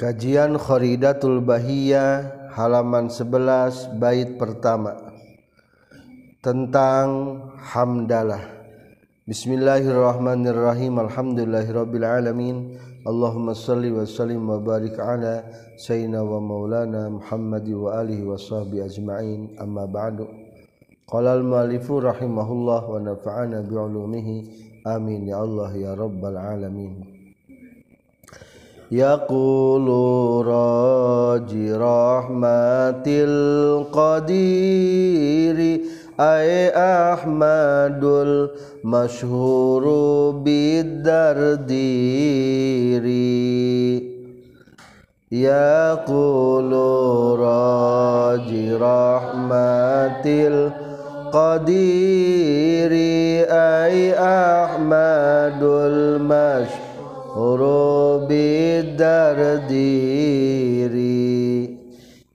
Kajian Khoridatul Bahia halaman 11 bait pertama. Tentang hamdalah. Bismillahirrahmanirrahim. Alhamdulillahirabbil alamin Allahumma salli wa sallim wa barik ala sayyidina wa maulana Muhammad wa alihi wa sahbihi ajma'in. Amma ba'du. Qala al-mu'allifu rahimahullah wa nafa'ana bi ulumihi amin ya Allah ya rabbal alamin يقول راجي رحمة القدير أي أحمد المشهور بالدردير. يقول راجي رحمة القدير أي أحمد المشهور Robidardiri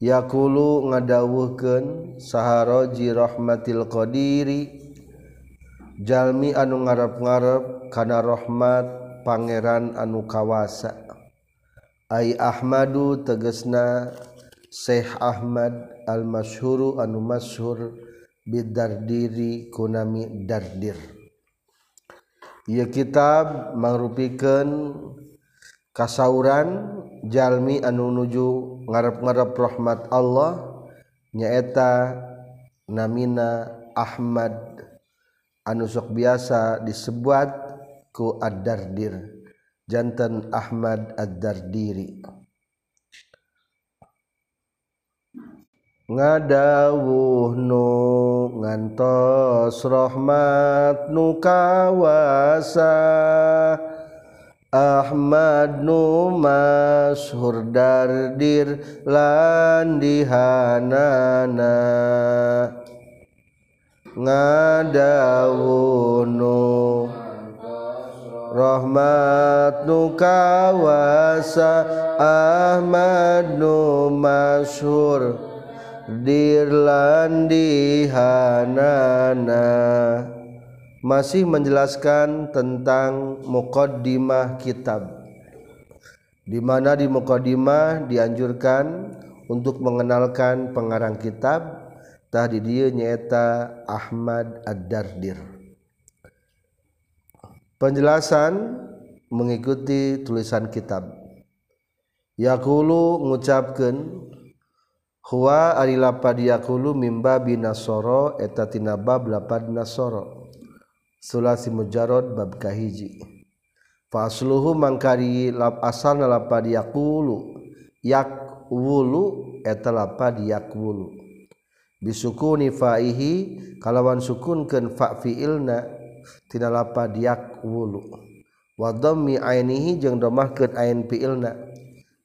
yakulu ngadawuhken saharoji rahmatil Qdiri Jalmi anu ngarep-ngarep kana rahmat Pangeran anu kawasa. Ay Ahmadu tegesna Syekh Ahmad Almashuru anu Mashur bidardiri kunami dardir. ia kitab mangrupikeun kasauran jalmi anu nuju ngarep-ngarep rahmat Allah nyaeta namina Ahmad. Anu sok biasa disebut ku ad-dardir. Jantan Ahmad ad-dardiri. Ngadawuh nu ngantos rahmat nu kawasa. Ahmad nu masyhur dardir lan dihanana. Ngadawuh nu rahmat nu kawasa. Ahmad nu masyhur dirlandihanana masih menjelaskan tentang muqaddimah kitab. Di mana di muqaddimah dianjurkan untuk mengenalkan pengarang kitab tadi dia nyata Ahmad Ad-Dardir. Penjelasan mengikuti tulisan kitab. Yaqulu mengucapkan Huwa ari lapad yakulu mimba binasoro eta tina bab lapad nasoro. Sulasi mujarod bab kahiji. Fasluhu mangkari lap asalna lapad yakulu yakwulu eta lapad yakwulu. Bisukuni fa'ihi kalawan sukunkeun fa fi'ilna tina lapad yakwulu. Wa dhammi ainihi jeung dhammahkeun ain fi'ilna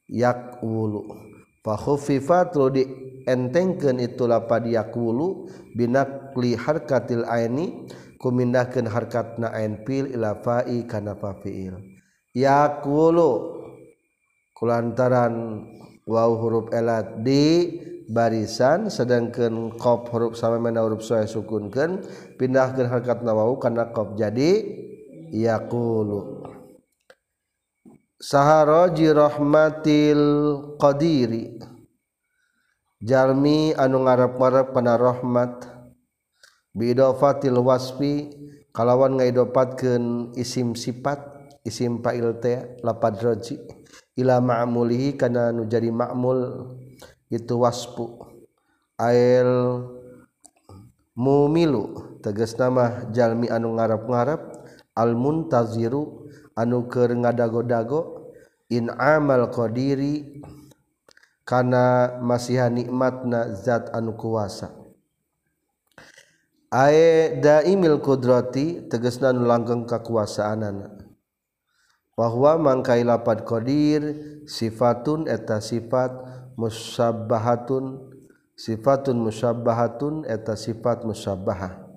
yakwulu. fakhuffifat di entengkeun itu lapad yaqulu binakli harkatil aini kumindahkeun harkatna ain fil ila fa'i kana fa'il yaqulu kulantaran waw huruf elat di barisan sedangkan qaf huruf sama mana huruf soe sukunkeun pindahkeun harkatna waw kana qaf jadi yaqulu saharoji rahmatil qadiri. Jalmi anu ngarep-ngarep kana rahmat. Bidofatil wasfi kalawan ngaidopatkeun isim sifat isim fa'il teh lapad roji. Ila ma'mulihi kana nu jadi ma'mul itu waspu. Ail mumilu tegas nama jalmi anu ngarep-ngarep al muntaziru anu ke ngadago-dago in amal qdiri karena masihan nikmatna zat anu kuasa. Daimil kudroti tegesna nu langgeng kekuasaan anak bahwa mangkai lapat qadir sifatun eta sifat musabbahatun sifatun musabbahatun eta sifat musabbahah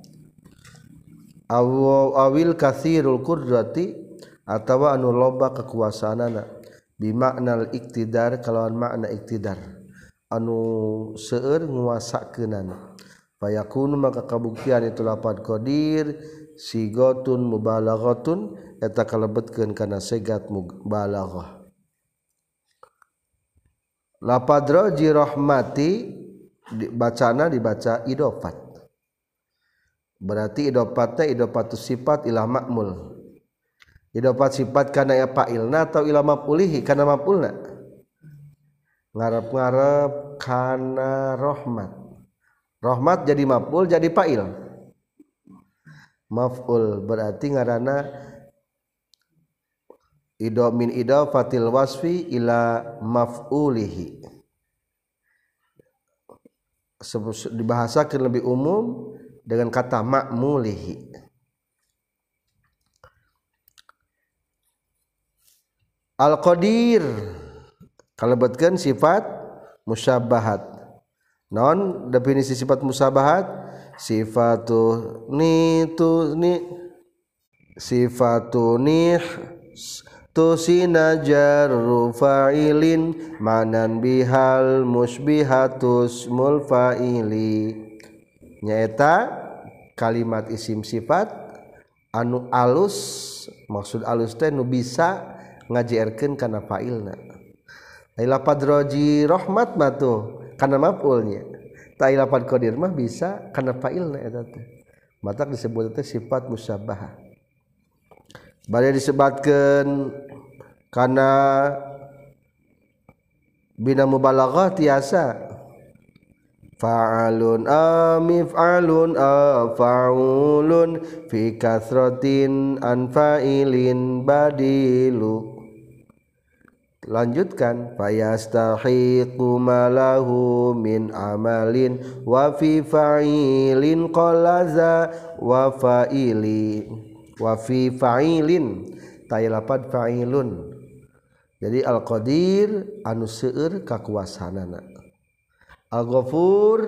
awil kathirul kudrati atawa anu loba kekuasaanana bimaknal iktidar kalawan makna iktidar. Anu seueur nguasakeunana. Fayakunu maka kabuktian itu lapan qadir sigotun mubalaghatun eta kalebetkeun kana segat mubalaghah. Lapad roji rahmati dibaca idofat. Berarti idopatnya idopatus sifat ilah makmul. Idopat sifat karena ya fa'ilna atau ilah mapulihi karena mapulna ngarep-ngarep karena rahmat rahmat jadi mapul jadi fa'il. Maf'ul berarti ngarana ido min idafatil wasfi ila maf'ulihi. Dibahasakan lebih umum dengan kata makmulihi Al-Qadir kalebetkeun sifat musyabahat. Non definisi sifat musyabahat sifatu nitu ni sifatu nih tusina jarru fa'ilin manan bihal musbihatus mulfa'ili nyaeta kalimat isim sifat anu alus maksud alus teh nu bisa ngajiarkan karena failna. Lapad padroji rahmat matu karena mafulnya. Tak lapad kodir mah bisa karena failna eta teh mata disebut itu sifat musabah badai disebatkan karena bina mubalaghah tiasa. Fa'alun amif'alun afa'ulun fi kathratin anfa'ilin badilu. lanjutkan fayastahiqu malahu min amalin wa fi fa'ilin qalaza wa fa'ili wa fi fa'ilin. Tay lapad fa'ilun. Jadi al qadir anu seueur kakuasaanana al ghafur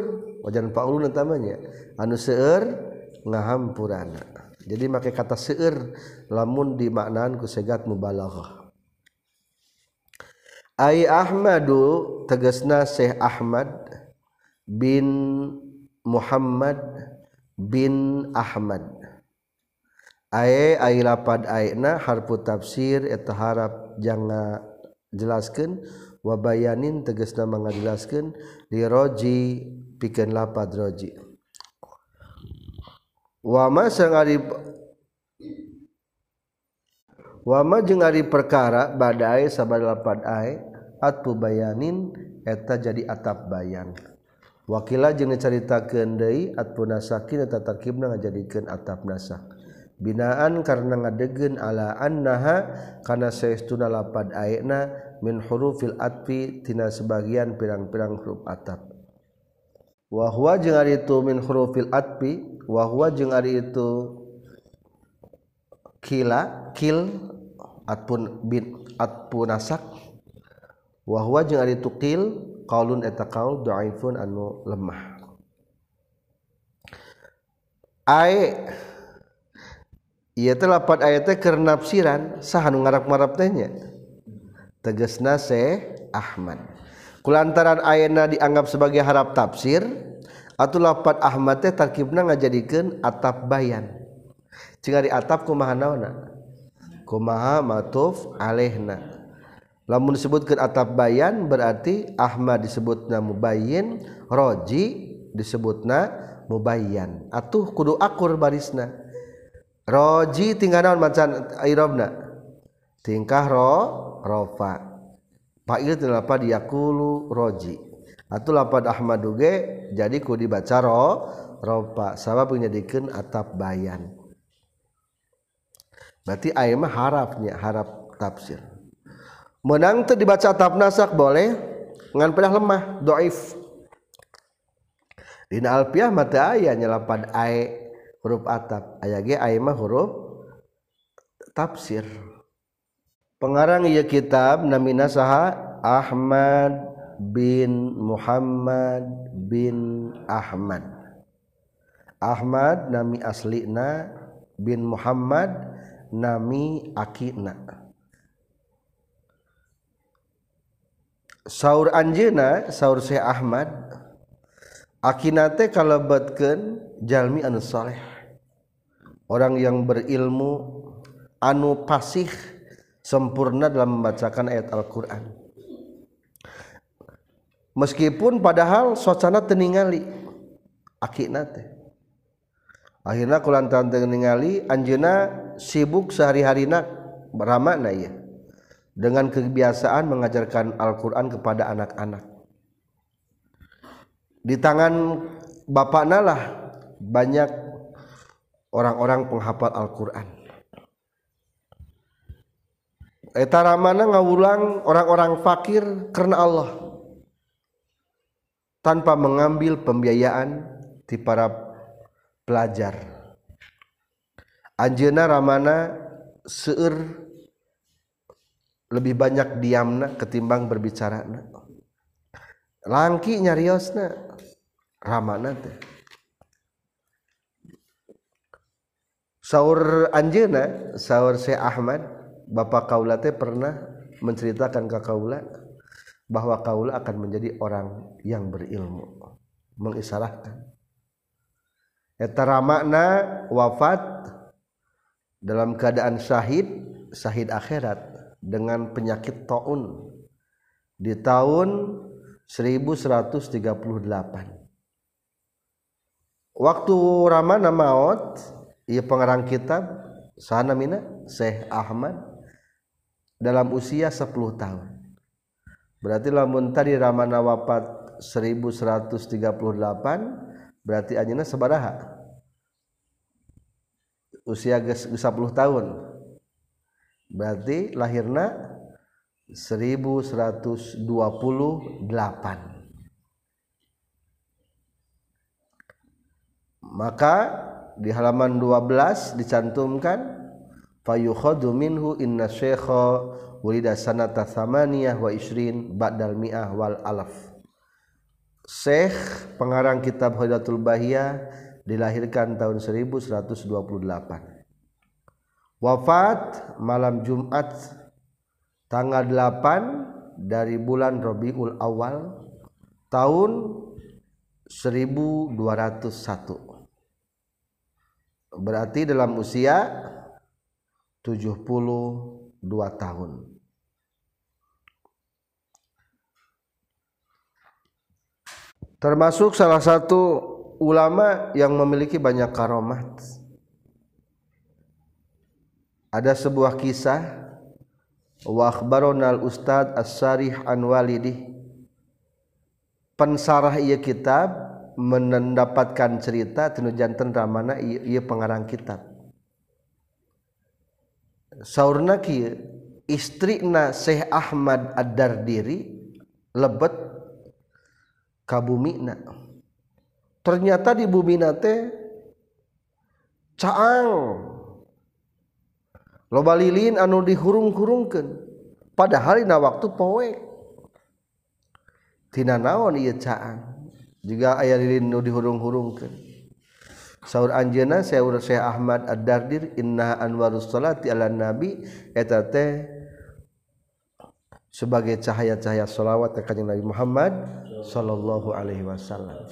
wajan oh, paulun tamanya anu seueur ngahampurana. Jadi make kata seueur lamun dimaknaan ku segat mubalaghah. Ai Ahmadu tegasna Syekh Ahmad bin Muhammad bin Ahmad. Ai ai lapad aina harfu tafsir eta harap jangan jelaskan wabayanin tegesna mengajelaskan di roji pikeun lapad roji. Wama sang ari wama jeung ari perkara badai sabada lapad ai atu bayanin eta jadi atap bayan. Wakila jeung dicaritakeun deui atu nasakin eta tarkibna ngajadikeun atap nasak binaan karena ngadegeun ala annaha kana saestuna lapad ayeuna min hurufil atfi tina sebagian pirang-pirang huruf atap. Wa huwa jeung ari itu min hurufil atfi wa huwa jeung ari itu kila kil atpun bin atpun nasak wahwa jeung ari tuqil qaulun eta qaul dhaifun anu lemah. Ai ieu teh lapat aya teh keur nafsiran saha nu ngarap-marap teh nya. Tegasna Syekh Ahmad. Kulantaran ayeuna dianggap sebagai harap tafsir atau lapat Ahmad teh tarkibna ngajadikeun atap bayan. Cing ari atap kumaha naonna kumaha matuf alehna. lamun disebutkan atap bayan berarti Ahmad disebutna mubayin roji disebutna mubayan atuh kudu akur barisna. Roji tingkah naon macan irobna tingkah ro rofa. Fa'il apa diakulu roji. Atuh lapad Ahmad duge jadi kudu dibaca ro ropa sabab menjadikan atap bayan. Berarti ayam harapnya harap tafsir. Menang tuh dibaca atap nasak boleh. Ngan pedah lemah doif. Dina alpiah mata ayatnya lapad ayat huruf atap. Aya ge aya mah huruf tafsir. Pengarang ieu kitab namina saha Ahmad bin Muhammad bin Ahmad. Ahmad nami aslina bin Muhammad nami akina Saur Anjena Saur Syekh Ahmad akinate kalebetkeun jalmi anu saleh. Orang yang berilmu anu pasih sempurna dalam membacakan ayat Al-Qur'an. Meskipun padahal suasana teningali akinate akhirnya kulantaran teningali Anjena sibuk sehari-harina beramana ya dengan kebiasaan mengajarkan Al-Quran kepada anak-anak. Di tangan bapak nalah banyak orang-orang penghafal Al-Quran. Etara mana ngawulang orang-orang fakir karena Allah. Tanpa mengambil pembiayaan di para pelajar. Anjeuna ramana seur lebih banyak diamna ketimbang berbicara. Langki nyariosna ramana teh. Saur anjeuna, saur Syekh Ahmad Bapak Kaula teh pernah menceritakan ke Kaula bahwa Kaula akan menjadi orang yang berilmu mengisarahkan etara makna wafat dalam keadaan syahid syahid akhirat dengan penyakit taun di tahun 1138 waktu ramana maut ia pengarang kitab sana mina Syekh Ahmad dalam usia 10 tahun. Berarti lamun tadi ramana wafat 1138 berarti anjeunna sabaraha usia 10 tahun berarti lahirna 1128 maka di halaman 12 dicantumkan fayukhadu minhu inna syekha wulida sanata thamaniyah wa isrin ba'dal mi'ah wal alaf. Syekh pengarang kitab Hidatul Bahiyah dilahirkan tahun 1128 wafat malam Jumat tanggal 8 dari bulan Rabiul Awal tahun 1201 berarti dalam usia 72 tahun. Termasuk salah satu ulama yang memiliki banyak karomat ada sebuah kisah wa akhbarona al ustad as-sarih an walidi pensarah ieu kitab mendapatkan cerita tinu janten ramana ieu pengarang kitab. Sauna istri na Syekh Ahmad Adar diri lebet kabumi ternyata di bumi nate caang loba lilin anu dihurung-hurungkan padahalna waktu poek tina naon ieu caan juga aya lilin nu dihurung-hurungkeun. Saur anjeunna saur Syekh Ahmad Ad-Dardir inna anwarus salati ala nabi eta teh sebagai cahaya-cahaya salawat ke kanjeng Nabi Muhammad sallallahu alaihi wasallam.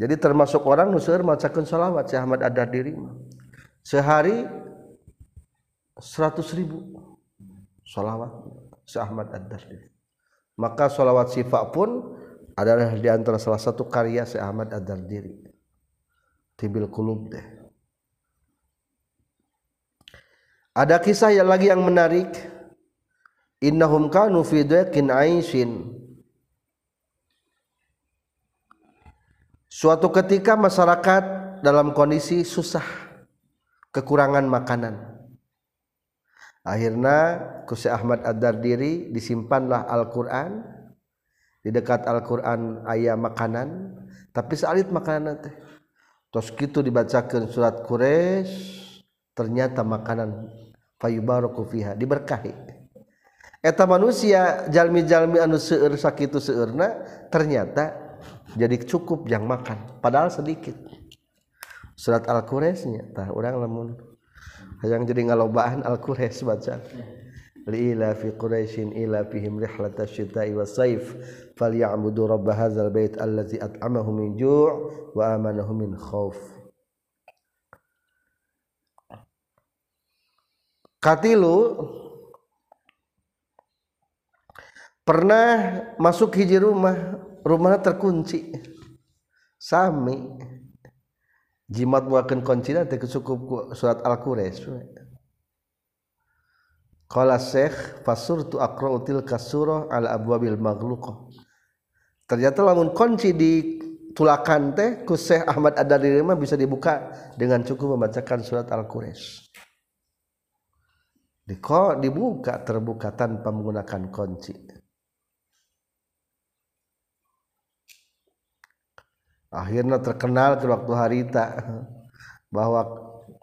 Jadi termasuk orang nu seueur macakeun salawat Syekh Ahmad Ad-Dardir. Sehari 100 ribu. Salawat si Ahmad Ad-Dardir. Maka salawat sifat pun adalah di antara salah satu karya si Ahmad Ad-Dardir tibil kulub deh. Ada kisah yang lagi yang menarik. Innahum kanu fi aishin. Suatu ketika masyarakat dalam kondisi susah kekurangan makanan akhirnya Kusi Ahmad Adar diri disimpanlah Al-Quran. Di dekat Al-Quran ayah makanan. Tapi salit makanan teh terus gitu dibacakan surat Quraisy ternyata makanan fayubaraku fiha diberkahi. Eta manusia jalmi-jalmi anu seueur sakitu seueurna ternyata jadi cukup yang makan padahal sedikit. Surat Al-Quraisy nya tah urang lamun hayang jadi ngalobaan al-quraisy baca. Liila fi quraisyin ila fihim rihlata syita'i was saif falyabudu rabb hadzal bait allazi at'amahum min ju' wa amanahum min khauf katilu pernah masuk hiji rumah rumah terkunci. Sami jimat buakan kunci nanti cukup surat al-quraisy Qala Syekh fasurtu aqra'util kasurah ala abwabil maghluqah ternyata lamun kunci di tulakan teh ku Ahmad Ad-Dariri mah bisa dibuka dengan cukup membacakan surat Al-Quraisy. Di dibuka terbuka tanpa menggunakan kunci. akhirnya terkenal ke waktu harita. Bahwa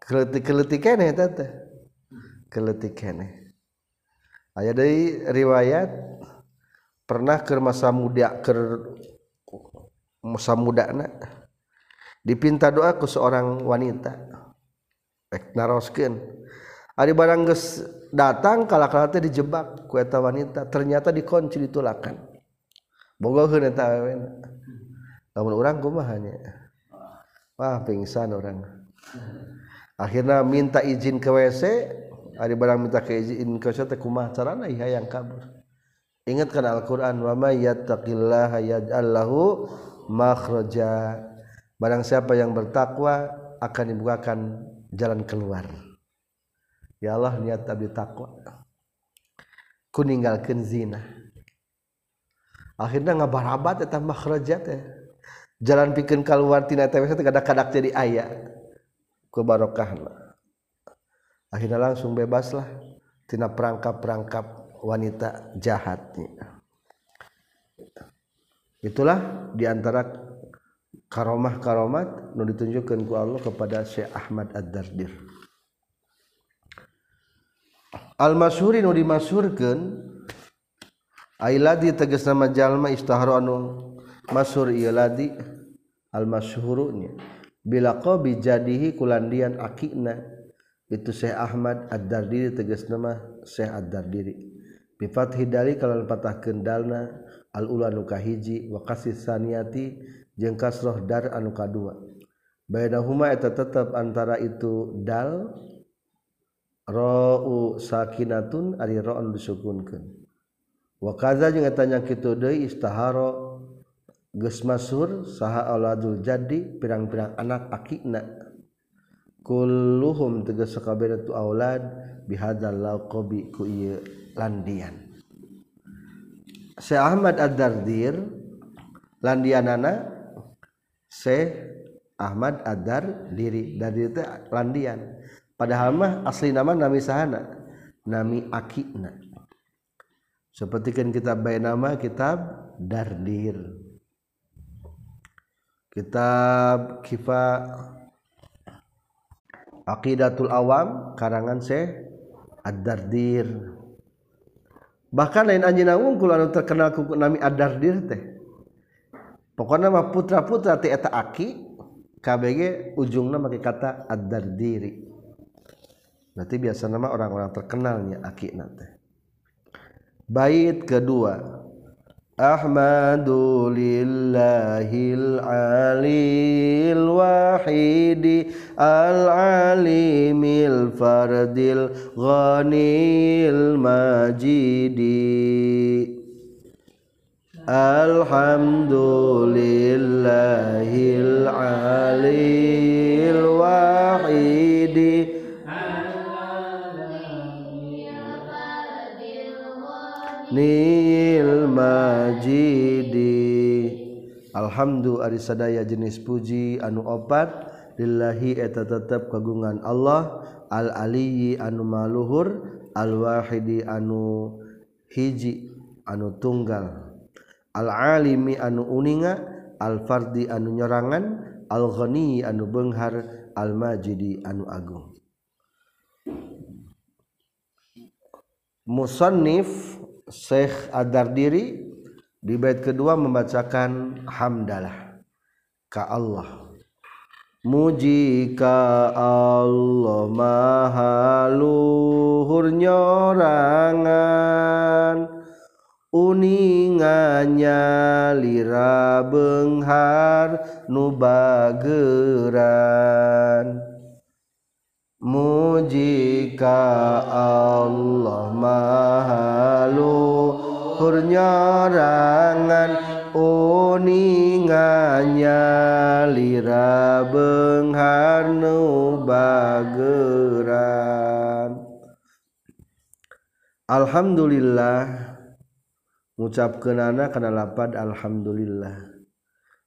keletik-keletik kene tata. Keletik kene. Aya dari riwayat pernah ke masa muda ke masa muda na dipinta doa ke seorang wanita. Rek naroskeun. Ari barang geus datang kalau kalau teh dijebak ku eta wanita. Ternyata dikunci ditulakan. Bogoheun eta awewe namun orang kumahanya wah pingsan orang. Akhirnya minta izin ke WC ada barang minta ke izin ke WC kumah carana? Iya yang kabur. Ingatkan Al-Quran wa may yattaqillaha yaj'al lahu makhraja. Barang siapa yang bertakwa akan dibukakan jalan keluar. Ya Allah niat abdi takwa. Ku ninggalkeun zina. Akhirnya ngabarabat eta makhraja teh. jalan pikeun kaluar tina pikin teh kadak-kadak jadi aya. Ku barokahna. Akhirnya langsung bebaslah,tina perangkap-perangkap wanita jahatnya itulah diantara karomah karomat nu ditunjukkan ku Allah kepada Syekh Ahmad Ad-Dardir. Al-Masyhuri nu dimasyhurkeun Ailadi tegas nama jalma istahara anu Masur ieu ladi al-masyhurunya. Bila qabi jadihi kulandian akina itu Syekh Ahmad Ad-Dardiri tegas nama Syekh Ad-Dardiri. Bi fathi dali kalawan patah kendalna al-ula nu kahiji wa kasih saniyati jeung kasrah dar anu kadua. Bainahuma eta tetep antara itu dal ra'u sakinatun ari ra'un disukunkeun. Wa kadza jeung eta nyangkitu deui istahara geus masur saha auladul jadi pirang-pirang anak akina kulluhum tegas sakabehna tu aulad bihadzal laqabi ku ieu landian. Syekh Ahmad Ad-Dardir landianana Syekh Ahmad Ad-Dar diri dari itu landian. Padahal mah asli nama nami sahana nami akina seperti kan kita bayi nama kitab Dardir kitab kifa Aqidatul Awam karangan Syekh Ad-Dardir. Bahkan lain anjina wungkul anu terkenal ku nami Ad-Dardir teh. Pokoknya mah putra-putra ti eta aki KBG ujungna make kata Ad-Dardiri. Berarti biasa nama orang-orang terkenalnya aki nate bait kedua أحمد لله العلي الوحيد العليم الفرد الغني المجيد. الحمد لله العلي الوحيد. العليم الفرد الغني majidi Alhamdu Ari sadaya jenis puji anu opat. Lillahi eta tetap kagungan Allah. Al-aliyi anu maluhur. Al-wahidi anu hiji anu tunggal. Al-alimi anu uninga. Al-fardi anu nyerangan al-ghani anu benghar. Al-majidi anu agung. Musannif Syekh Adar diri di bait kedua membacakan hamdalah ka Allah. Muji ka Allah maha luhur nyorangan. Uningannya lira benghar nubageran Muji ka Allah maha luhur hurnyarangan uninganya lira bengharnu bageran. Alhamdulillah mengucapkan anak karena lapad Alhamdulillah.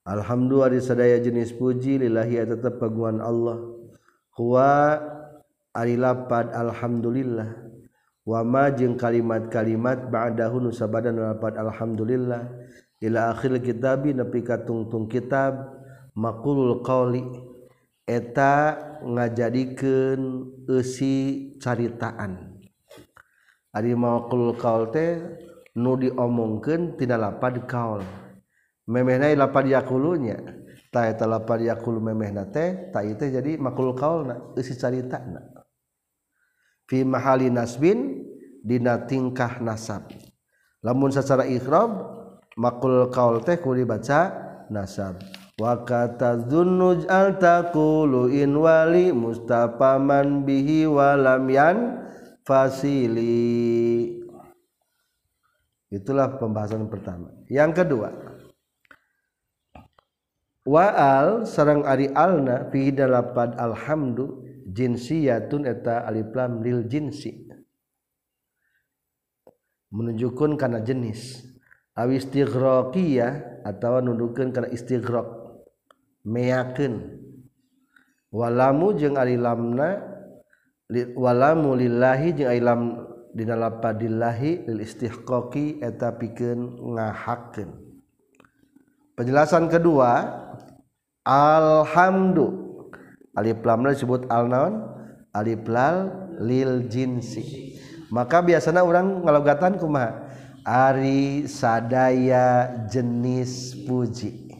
Alhamdulillah disadaya jenis puji lillahi tetap paguan Allah. Huwa ari lapad alhamdulillah. Wama jeung kalimat-kalimat ba'dahu nusabadan lapad alhamdulillah. Ila akhir kitabi nepi ka tungtung kitab maqulul qauli eta ngajadikeun eusi caritaan. Ari maqulul qaul teh nu diomongkeun tina lapad qaul. Memehna lapad yakulunya ta eta lapad yakulu memehna teh ta teh jadi maqulul qaulna eusi caritana fi mahali nasbin dina tingkah nasab. Lamun secara ikhrab maqul qaul teh kudu dibaca nasab. Wa kata dzunnuj al taqulu in wali mustafaman bihi walam yan fasili. Itulah pembahasan pertama. Yang kedua waal sarang ari alna fi dalapad alhamdu jinsiyatun eta alif lam lil jinsi. Menunjukkan karena jenis. Awistighraqiyah atau nundukeun karena istighraq. Meyakeun walamu jeung alilamna walamu lillahi jeung alilam dina lapadillahi lil istihqaqi eta pikeun ngahakeun. Penjelasan kedua alhamdu. alif lam disebut al naon? Alif lal lil jinsi maka biasanya orang ngalogatan kumaha? Ari sadaya jenis puji.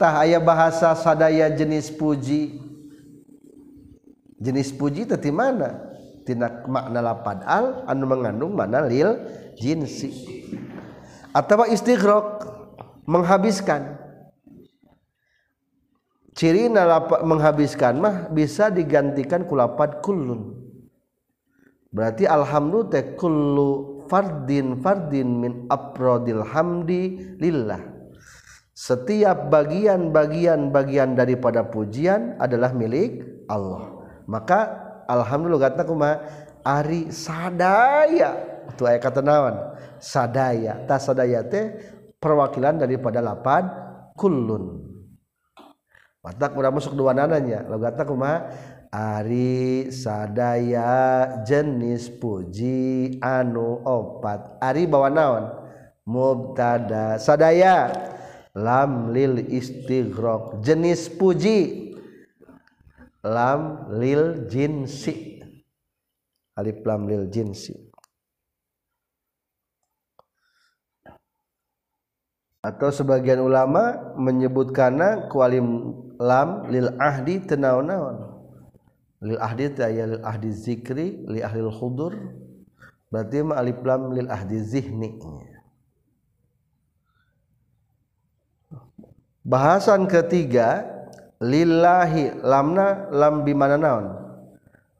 Tah aya bahasa sadaya jenis puji. Jenis puji tadi mana? Tina makna lapad al anu mengandung mana lil jinsi atau istighraq menghabiskan. Ciri lapad menghabiskan mah bisa digantikan kulapad kullun. Berarti alhamdulillah teh kullu fardin fardin min aprodil hamdi lillah. Setiap bagian-bagian bagian daripada pujian adalah milik Allah. Maka Alhamdulillah kata kuma Ari sadaya. Itu ayat kata nawan sadaya. Tak sadaya teh perwakilan daripada lapan kulun Matak udah masuk dua nananya. Lo kata kuma Ari sadaya jenis puji anu opat. Ari bawa naon? Mubtada sadaya. Lam lil istighraq. Jenis puji. Lam lil jinsi. Alif lam lil jinsi. Atau sebagian ulama menyebutkannya kualim lam lil ahdi tenaon-naon lil ahdi ya lil ahdi zikri li ahli hudur berarti ma alif lam lil ahdi zihni. Bahasan ketiga lillahi lamna lam bimana naon?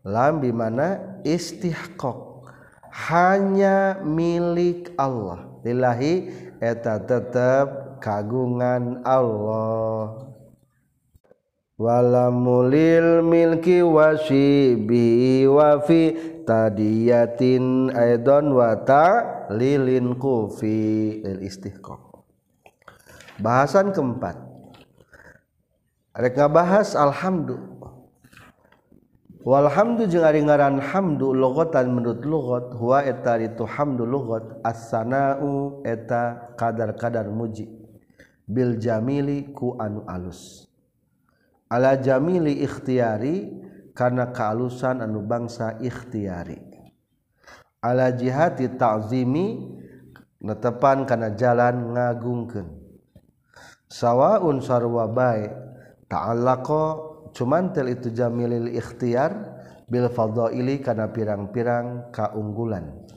Lam bimana istihqaq. Hanya milik Allah. Lillahi eta tetap kagungan Allah walamulil milki wasibi wa fi tadiyatin aidon wa lilin kufi. Lil istihqaq. Bahasan keempat. Rek bahas alhamdulillah Walhamdu jeung ari ngaran hamdu logotan menurut logot huwa eta itu hamdu logot as-sana'u eta kadar-kadar muji. Bil jamili ku anu alus ala jamili ikhtiari karena kealusan anu bangsa ikhtiari. Ala jihati ta'zimi netepan karena jalan ngagungkeun. Sawaun sarwa bae ta'allaqa cumantil itu jamilil ikhtiar bil fadha'ili karena pirang-pirang kaunggulan.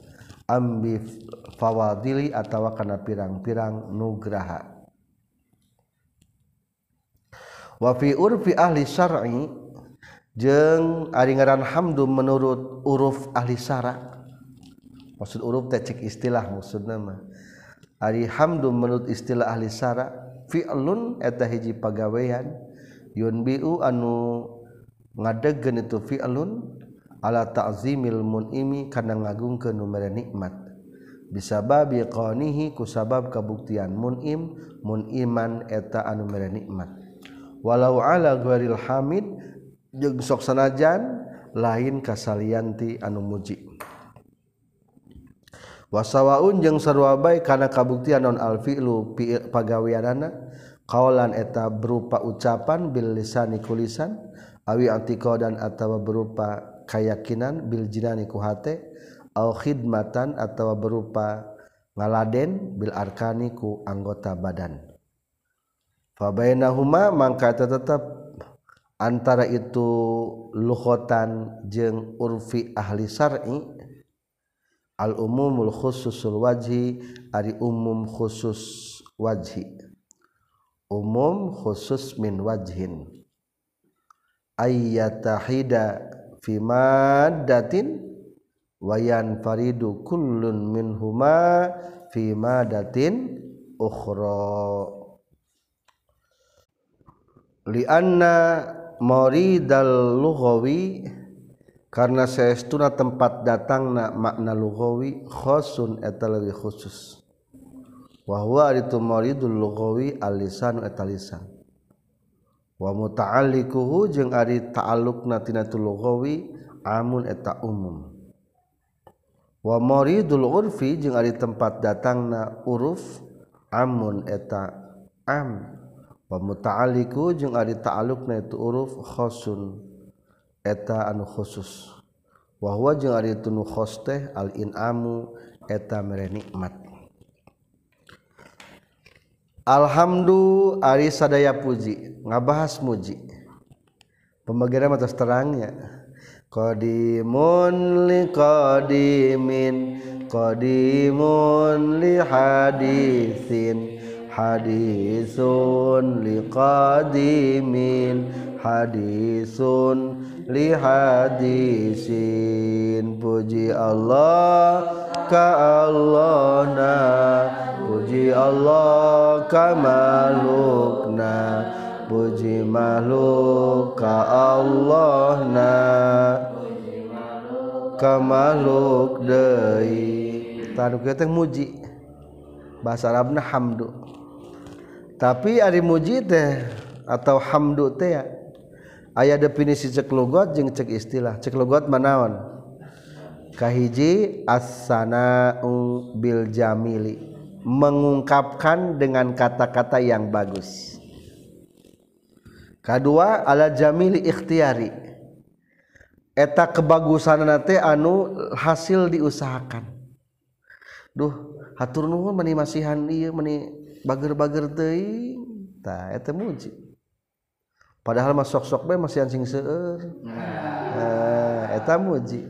Ambi fawadili atawa karena pirang-pirang nugraha. wafi urfi ahli syar'i jeng ari ngaran hamdu menurut uruf ahli syara maksud uruf teh cek istilah maksudna nama. Ari hamdu menurut istilah ahli syara fi'lun eta hiji pagawean. Yunbiu anu ngadegkeun itu fi'lun ala ta'zimil mun'imi kana ngagungkeun numere nikmat. Bisababi qanihi ku sabab kabuktian mun'im mun'iman eta anu mere nikmat. walau ala ghairil Hamid jeung sok sanajan lain kasalianti anu muji. Wasawaun jeung sarua bae kana kabuktian non alfi'lu pagaweanana kaulan eta berupa ucapan bil lisani kulisan awi atiko dan atawa berupa keyakinan bil jinani ku hate au khidmatan atawa berupa ngaladen bil arkani ku anggota badan. Fa bainahuma mangka tetap antara itu luhotan jeung urfi ahli syar'i al-umumul khususul wajhi ari umum khusus wajhi. Umum khusus min wajhin. Ayyatahida fi maddatin wayan faridu kullun minhuma fi maddatin ukhra lianna maridal lughawi karena saestuna tempat datangna makna lughawi khasun eta leuwih khusus. Wa huwa itu maridul lughawi alisan eta lisan. Wa muta'alliquhu jeung ari ta'alluqna tina lughawi amun eta umum. Wa maridul urfi jeung ari tempat datangna uruf amun eta am. pemutaaliku jeung ari ta'aluk na itu uruf khosun eta anu khusus. Wahwa jeung ari itu nu khos teh al inamu eta mere nikmat. Alhamdu ari sadaya puji ngabahas muji. Pemegara atas terangnya Qadimun li qadimin Qadimun li hadisin hadisun liqadimin hadisun lihadisin. Puji Allah ka Allah na puji Allah ka malukna puji makhluk ka Allah na ka makhluk deui. Tanu muji. Bahasa Arabna hamdu. Tapi ari muji teh atau hamdu teh ya aya definisi cek logot jeung cek istilah. Cek logot manaon kahiji as-sana'u bil jamili. Mengungkapkan dengan kata-kata yang bagus. Kedua ala jamili ikhtiari. Eta kebagusan nate anu hasil diusahakan. Duh hatur nuhun meni masihan ieu meni bager-bager teuing tah eta muji padahal mah sok-sok bae masih anjing seueur. Nah, eta muji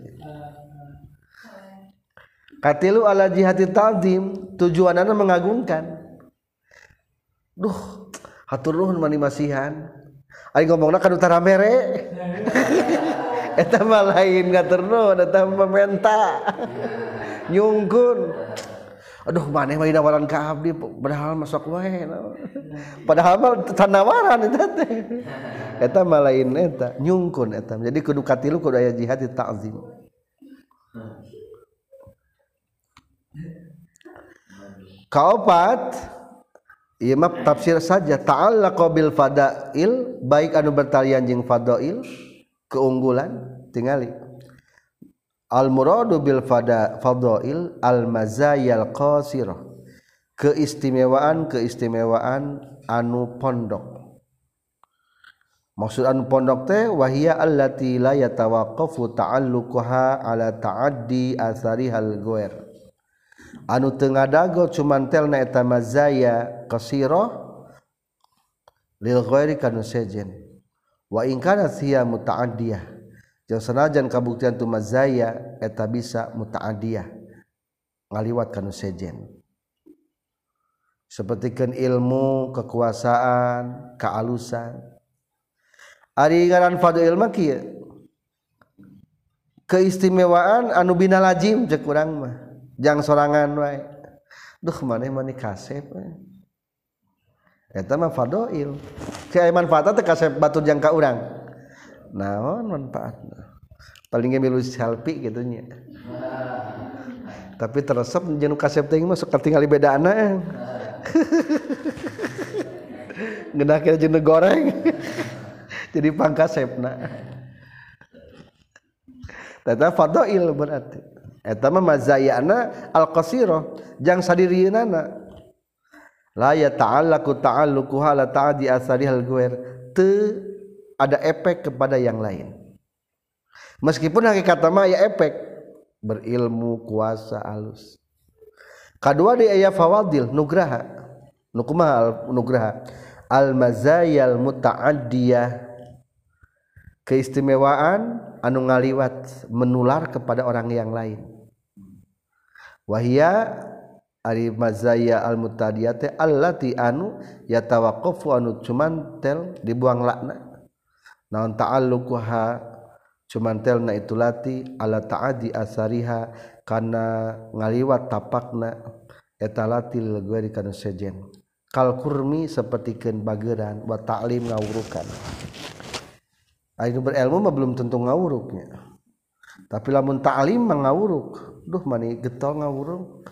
katilu ala jihati ta'zim tujuanana mengagungkan. Duh hatur nuhun mani masihan. Ari ngomongna kan utara mere. Eta mah lain ngaternuhun eta mah menta. Nyungkun. Aduh maneh mah nawaran ka abdi padahal masuk wae. Padahal mah tanawaran eta teh. Eta mah lain eta nyungkun eta. Jadi kudu katilu kudu aya jihad ta'zim. Kaopat ieu mah tafsir saja ta'allaqa bil fadail baik anu bertalian jeung fadail keunggulan tingali Al-muradu bil fada fadail al-mazayal qasirah. Keistimewaan-keistimewaan anu pondok. Maksud anu pondok teh wahia allati la yatawaqqafu ta'alluquha ala ta'addi asarihal ghair. Anu teu ngadago cuman telna eta mazaya qasirah lil ghairi kanu sejen. Wa in kana siya muta'addiyah yang sanajan kabuktian tu mazaya eta bisa mutaadiyah ngaliwat kana sejen sapertikeun ilmu kekuasaan kealusan. Ari ngaran fadil mah kieu keistimewaan anu bina lajim cek urang mah. Jang sorangan wae. Duh maneh mani kasep eta mah fadail keaiman fata teh kasep batur jangka urang. naon manfaatna palingnya milu selfie gitu nya. Tapi teresep jenuh kasep teh mah suka tinggal beda anak genah kira jenuh goreng. Jadi pangkasepna. Tata fadoil berarti. Eta mah mazayana al qasiro jang sadirieunana la ya ta'allaku ta'alluku hala ta'adi asarihal guer te ada efek kepada yang lain. Meskipun hakikat mah ya efek berilmu kuasa alus. Kedua di ayat fawadil nugraha. Nukumaha nugraha al mazayal muta'addiyah keistimewaan anu ngaliwat menular kepada orang yang lain. Wahia ari mazaya al mutadiyate allati anu yatawaqqafu anu cuman tel dibuang lakna naon ta'alluquha cuman telna itu lati ala ta'adi asariha kana ngaliwat tapakna eta lati lil kana sejen. Kal kurmi sapertikeun bageran wa ta'lim ngawurukan. Ayo berilmu mah belum tentu ngawuruknya. Tapi lamun ta'lim mengawuruk duh mani getol ngawuruk.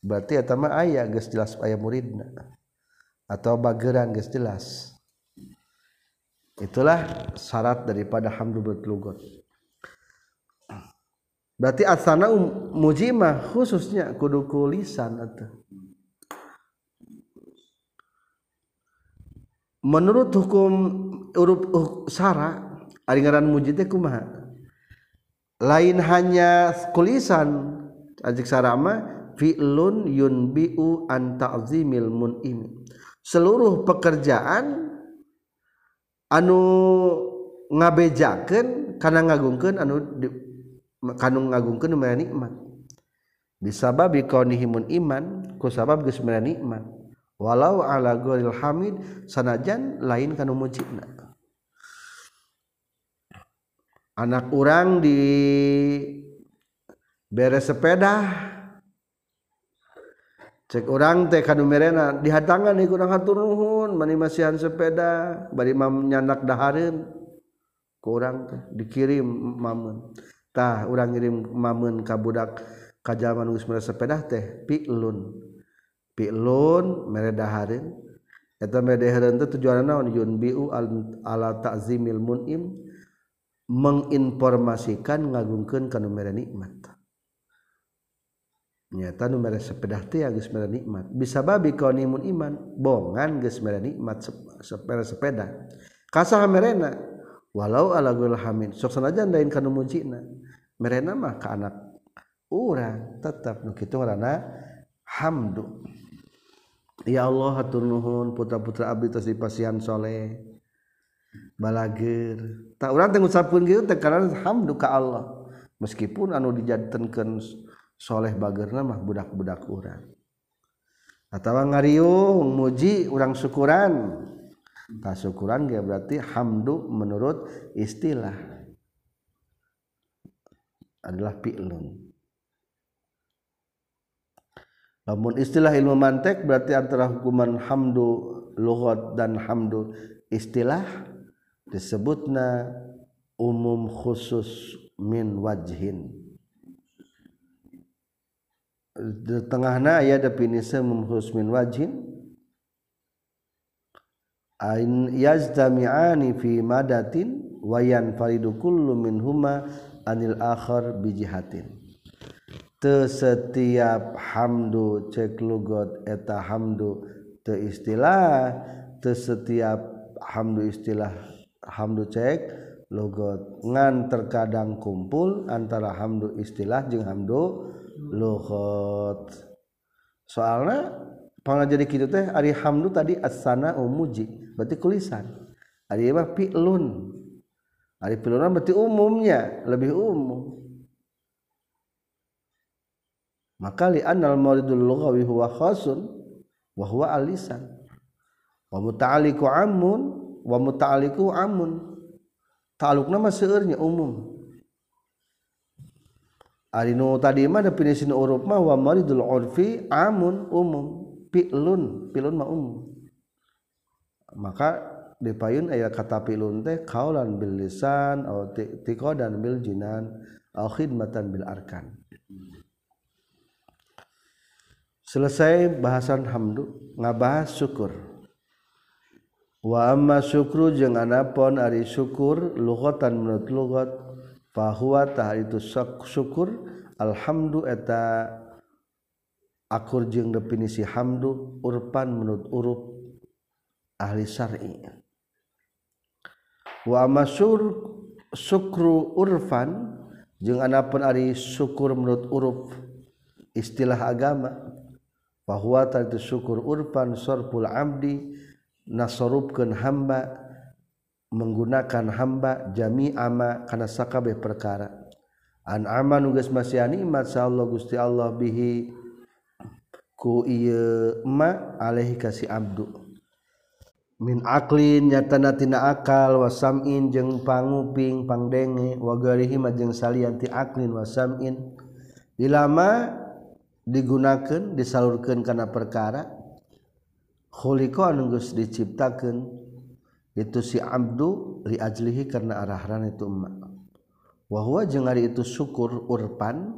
Berarti eta mah aya geus jelas aya muridna. Atau bageran geus jelas. Itulah syarat daripada hamdu berlugot. Berarti asana um, mujimah khususnya kudu kulisan atau menurut hukum urup uh, sara ari ngaran muji teh kumaha? Lain hanya kulisan ajik sarama fi'lun yunbi'u an ta'zimil mun'im. Seluruh pekerjaan anu ngabejaken karena ngagungkeun anu di, kanung ngagungkan maya nikmat. Bisababi kaunihimun iman ku sabab geus maya nikmat. Walau ala ghairil hamid sanajan lain kanu mucina anak orang di beres sepeda cek orang teh kanu merena dihatangan ieu kurang hatur nuhun. naon mani masihan sepeda bari mam nyandak dahareun kurang teh dikirim mamun. Tah urang ngirim mamun ka budak ka jaman geus mere sepeda teh pi'lun pi'lun mere dahareun eta mere dahareun teh tujuanna naon? Yunbiu ala ta'zimil mun'im. Menginformasikan ngagungkeun kana mere nikmat. nyata nu mere sepedah teh geus mere nikmat. Bisa babi kaunimun iman bongan geus mere nikmat sepeda sepeda kasaha merena. Walau ala gul hamid. Sok sanajan lain kana mujina merena mah ka anak urang tetap nu kitu ngaranna hamdu. Ya Allah hatur nuhun putra-putra abdi tos dipasihan soleh. Balager. Tak urang teh ngucapkeun kitu teh karena hamdu ka Allah. Meskipun anu dijadikeun sholeh bager mah budak-budak kurang atau ngariung muji orang syukuran. Tak syukuran dia berarti hamdu menurut istilah. Adalah fi'lun. Namun istilah ilmu mantek berarti antara hukuman hamdu lughat dan hamdu istilah disebutna umum khusus min wajhin di tengah na aya definisi husmin wajin ain yazdami'ani fi madatin wayan faridu kullu huma anil akhar bijihatin te setiap hamdu cek lugot eta hamdu te istilah te setiap hamdu istilah hamdu cek lugot. Ngan terkadang kumpul antara hamdu istilah jeung hamdu luhut. Soalnya pengajar di kita teh ari hamdu tadi asana umuji berarti kulisan. Ari mah pi'lun. Ari pi'lun berarti umumnya lebih umum. Maka li anal mauridul lughawi huwa khasun wa huwa alisan. Wa muta'aliku amun wa muta'aliku amun ta'alukna mah seueurnya umum. Arinu tadi mah definisi uruf mah wa maridul urfi amun umum. Pilun pilun mah umum. Maka di payun aya kata pilun teh kaulan bil lisan atau tiqadan bil jinan au khidmatan bil arkan. Selesai bahasan hamdu ngabahas syukur. Wa amma syukru jeung anapun ari syukur lughatan menurut lughat fahuwatah itu syukur. Alhamdu eta akur jeung definisi hamdu urpan menurut urup ahli syar'i. Wa masyur syukru urfan jeung anapun ari syukur menurut urup istilah agama bahwa itu syukur urfan sorpul abdi nasorupkeun hamba menggunakan hamba jami ama kana sakabeh perkara. An ama nugas masih nikmat Allah Gusti Allah bihi ku ieu ma alaihi kasih abdu. Min aklin nyatana tina akal wasam'in jeung panguping pangdenge wa garihi jeung salian ti aklin wasam'in dilama digunakan disalurkan karena perkara khuliqa anu geus diciptakeun. itu si Abdu liajlihi karena arahran itu emak. Wahwa jeung ari itu syukur urpan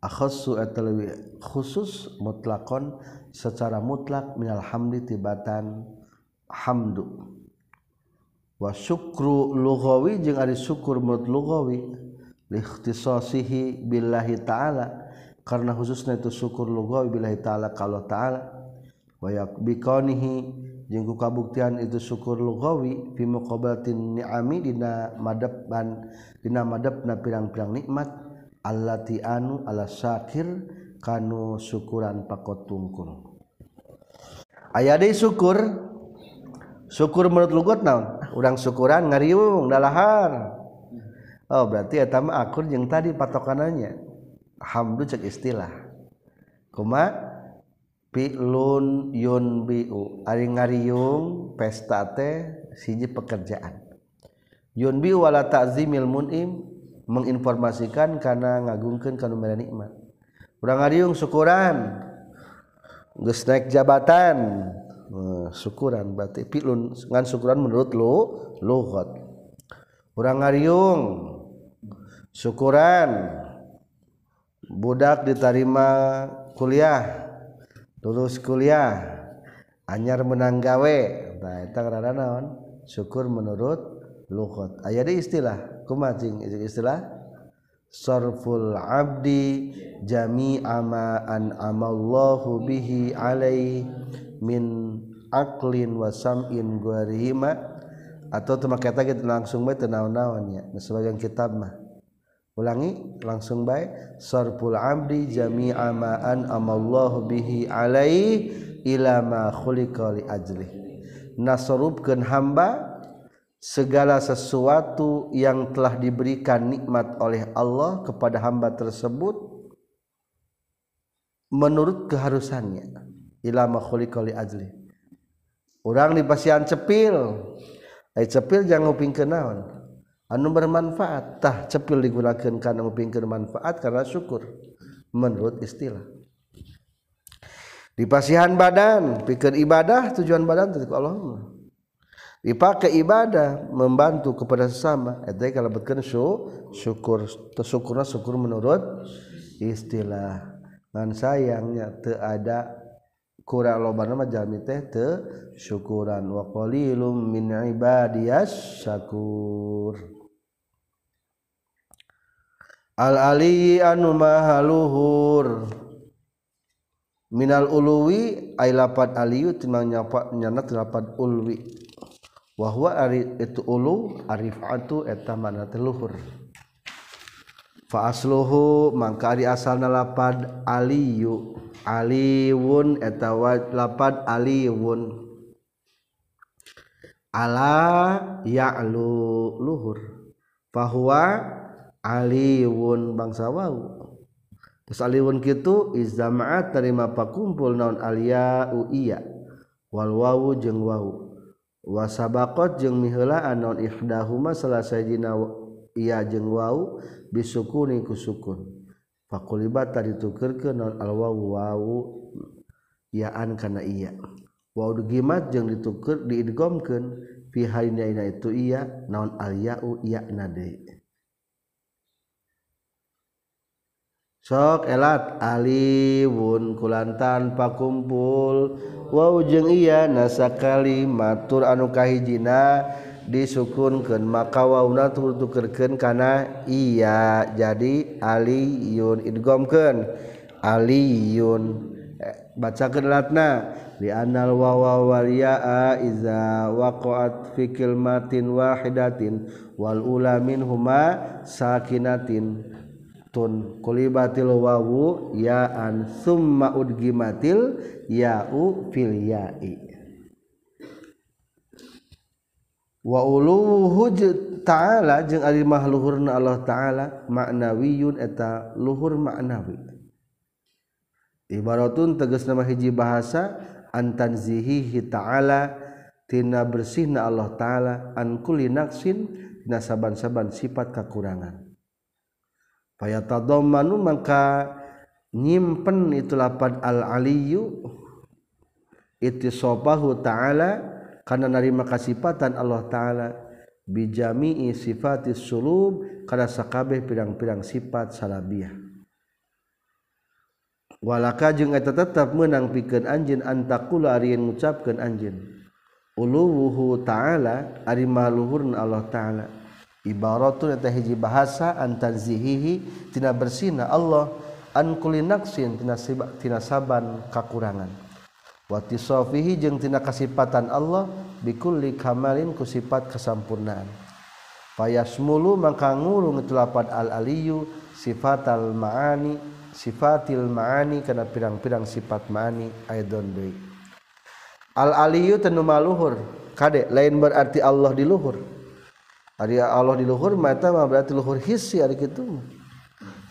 akhassu atalawi khusus mutlakon secara mutlak minal hamdi tibatan hamdu. Wa syukru lughawi jeung ari syukur menurut lughawi liikhtisasihi billahi ta'ala karena khususnya itu syukur lughawi billahi ta'ala kalau ta'ala. Wa yakbikonihi jengku kabuktian itu syukur lugawi fi muqabalatin ni'ami dina madabban dina madabna pirang-pirang nikmat. Allati anu ala syakir kanu syukuran pakot tungkul. Aya deui syukur. Syukur menurut lugot naon? Urang syukuran ngariung dalahar oh berarti eta mah akur jeung tadi patokanannya. Hamdu cek istilah. Kuma pilun yun biu. Ari ngariung pesta teh siji pekerjaan. Yun biu wala ta'zimil mun'im menginformasikan karena ngagungkeun kanumeran nikmat. Urang ngariung syukuran geus naik jabatan. Syukuran berarti pilun ngan syukuran menurut lu lugat urang ngariung syukuran budak diterima kuliah. lulus kuliah anyar menang gawe. Nah, naon? Syukur menurut luhut. Ayat istilah kumacing istilah? Sarful abdi jami'a ma an amallahu bihi alai min aklin wa sam'in guarihima atau temak kata kita langsung bae teu naon-naon ya sebagian kitab mah. Ulangi langsung baik. Sarful abdi jami'a ma amallahu bihi alai ila ma khuliqa li ajli nasrubkeun hamba segala sesuatu yang telah diberikan nikmat oleh Allah kepada hamba tersebut menurut keharusannya. Ila ma khuliqa li ajli urang dipasihan cepil. Ai cepil jangan ngupingkeun naon bermanfaattah cepil digunakan karena pinggir manfaat karena syukur. Menurut istilah. Dipasihan badan pikir ibadah tujuan badan Allah dipakai ibadah membantu kepada sesama. Kalau syukur tersyukur syukur menurut istilah. Dan sayangnya ada kurang lo syukuran. Waqalilum min ibadiyas syakur al-ali anu mahaluhur. Minal uluwi ay lapad aliyu timang nyapa nyanat lapad ulwi. Wa huwa ari itu ulu arifatu eta mana teluhur fa asluhu mangka ari asalna lapad aliyu. Aliwun eta lapad aliwun. Ala ya'lu luhur. Fahuwa aliwun bangsa wau. Aliwun gitu izamaat terima pakumpul naon alia iya. Wal wau jeung wau. Wasabakot jeung mihelaan naon ifdahuma selesai jina iya jeung wau bisukuni kusukun fakulibata ditukerkeun non al wawu yaan kana iya. Wau gimat jeung dituker diidgomkeun fi halina itu iya naon al ya'u iya na sok elat Aliwun kulantan pakumpul. Wow jeung iya nasa kalimatur anukahhijina disukunkan maka wauna tukerken karena iya. Jadi Aliun idgomken Aliun eh, bacakan latna. Lianal wawa waliyaa iza waqa'at fi kilmatin wahidatin wal ula minhuma sakinatin. tun. Kulibatil wawu yaan. Summa udgimatil ya'u fil ya'i. Wa uluhu ta'ala jeung ari mahluhurna Allah ta'ala maknawiyun eta luhur maknawi ibaratun tegas nama hiji bahasa antanzihihi ta'ala tina bersihna Allah ta'ala an kulli naqsin tina saban-saban sifat kakurangan. paya tadammanu maka nyimpen itu lapad al aliyu ittisabahu ta'ala karena narima kasipatan Allah taala bijami'i sifatis sulub kana sakabeh pirang-pirang sifat salabiah walaka jeung eta tetep meunang pikeun anjeun antakula ari ngucapkeun anjeun. Uluhu ta'ala ari maluhurna Allah taala. ibaratun eta hiji bahasa antanzihihi tina bersina Allah an kulli naqsin tina, tina saban kakurangan. Wa tisafihi jeung tina kasipatan Allah bikulli kamalin ku sifat kasampurnaan. Fayasmulu mangka ngurung itu lapat al aliyu sifatal maani sifatil maani kana pirang-pirang sifat maani aidon deui. Al aliyu tanu maluhur kade lain berarti Allah di luhur. Ari Allah di luhur mata mah berarti luhur hissi ari kitu.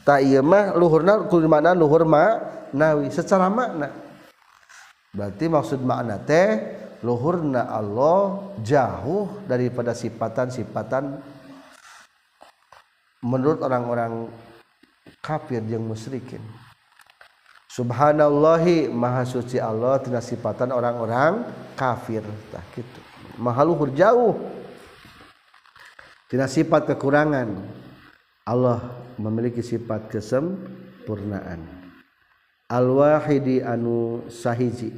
Ta ieu mah luhurna kudu mana luhur ma nawi secara makna. Berarti maksud makna teh luhurna Allah jauh daripada sifatan-sifatan menurut orang-orang kafir yang musyrikin. Subhanallahi maha suci Allah tina sifatan orang-orang kafir tah kitu. Maha luhur jauh Tina sifat kekurangan. Allah memiliki sifat kesempurnaan. Al-wahidi anu sahiji.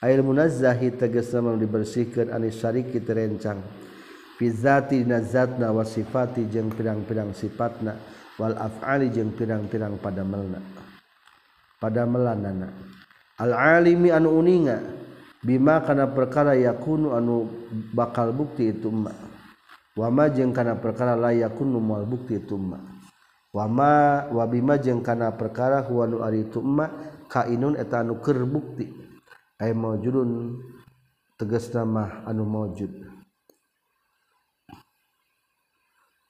Air munazzahi tegasna manu dibersihkeun anis syariki terencang. Fi zati nazatna wa sifati jeung pirang-pirang sifatna wal af'ali jeung pirang-pirang padamelna. Padamelanana. Al alimi anu uninga bima kana perkara yakunu anu bakal bukti itu emak wama jeung kana perkara layakun numal bukti tuma wama wabima jeung kana perkara huwa nu ari tuma kainun eta anu keur bukti. Ay maujudun tegasna mah anu maujud.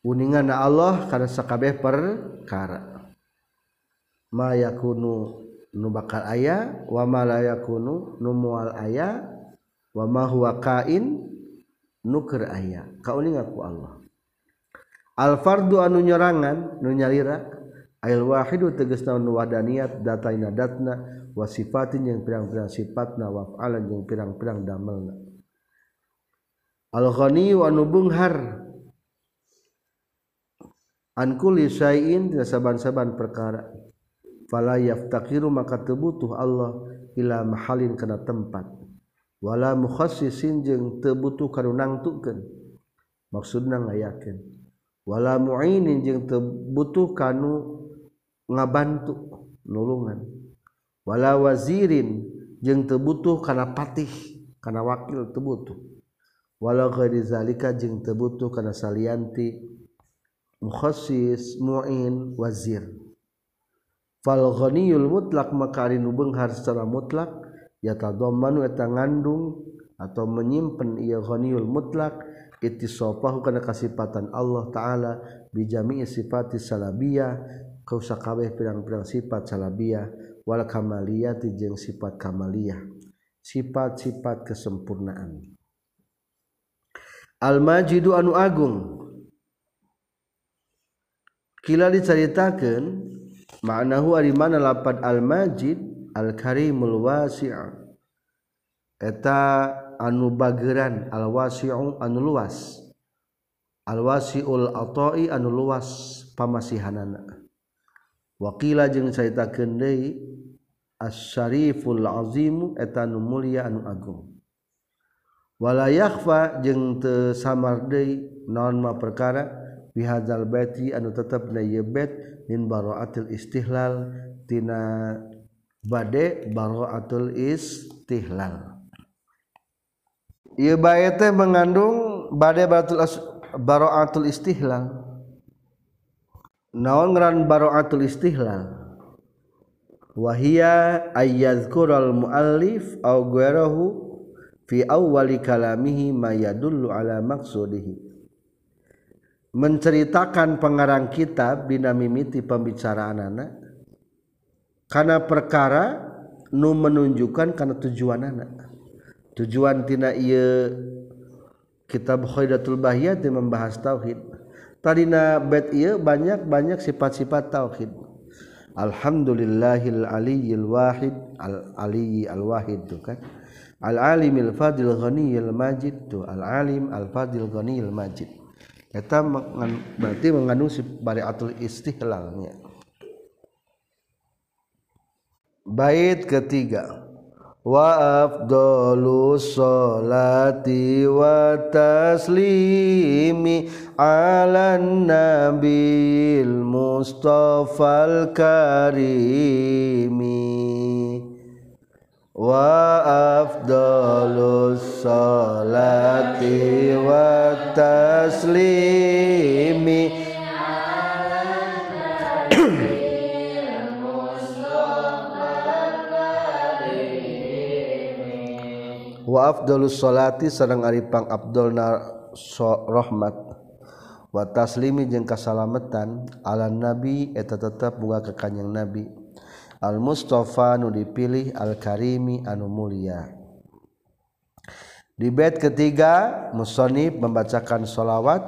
Uningan Allah kana sakabeh perkara. Ma yakunu nu bakal aya wa ma la yakunu nu moal aya wa ma huwa kain nuker aya. Kauning aku Allah. Alfardu anu nyerangan nu nyalira ail wahidu tegas naun wadaniyat datain adatna wasifatin yang pirang-pirang sifatna waf'alan yang pirang-pirang damelna. Al-ghani wa anu bunghar. An kulli syai'in saban-saban perkara. Fala yaftaqiru maka tebutuh Allah ila mahalin kana tempat. wala mukhasisin jeung teu butuh karunang tukeun. Maksudna ngayakeun. Wala muinin jeung teu butuh kanu ngabantu nulungan. Wala wazirin jeung teu butuh kana patih kana wakil teu butuh. Wala ghairi zalika jeung teu butuh kana salianti mukhassis muin wazir. Fal ghaniyul mutlaq maka ari nu beunghar secara mutlak yatadhammanu eta ngandung atau menyimpan ia ghaniyul mutlak ittisafahu kana kasifatan Allah taala bi jami'i sifati salabiyah kau sakabeh pirang-pirang sifat salabiyah wal kamaliyati jeung sifat kamaliyah. Sifat-sifat kesempurnaan. Al majidu anu agung. Kila diceritakeun maknahu di mana lapat al-majid Al-karimul wasi' eta anu bageran al-wasi'u anu luas. Al-wasi'ul ata'i anu luas pamasihanana. Wakila jeung caritakeun deui as-syariful azim eta anu mulia anu agung. Wala yakhfa jeung teu samar deui naon ma perkara bihadzal baiti anu tetep na ieu bait min baraatil istihlal tina bade baraatul istihlal. Ieu bae teh mengandung bade baraatul baraatul istihlal. Naon ngaran baraatul istihlal? Wahia ayyadhkural muallif aw ghayrahu fi awwali kalamihi ma yadullu ala maqsudihi. Menceritakan pengarang kitab bina mimiti pembicaraan anak karena perkara nu menunjukkan karena tujuan anak. Tujuan tina iya kitab Khaidatul Bahiyat yang membahas tauhid. Tadina bet iya banyak banyak sifat-sifat tauhid. Alhamdulillahil aliyil wahid al aliyi al wahid tu kan. Al alimil fadil ghaniyil majid tu al alim al fadil ghaniyil majid. Eta berarti mengandung bariatul istihlalnya bait ketiga. Wa afdalu sholati wa taslimi ala nabil mustafal karimi. Wa afdalus salati wa taslimi afdalus salati sareng ari pang abdulna rahmat. Wa taslimi jeung kasalametan ala nabi eta tetep bunga ke kanjeng nabi. Al Mustafa nu dipilih Al-karimi anu mulia. Di bait ketiga musonib membacakan sholawat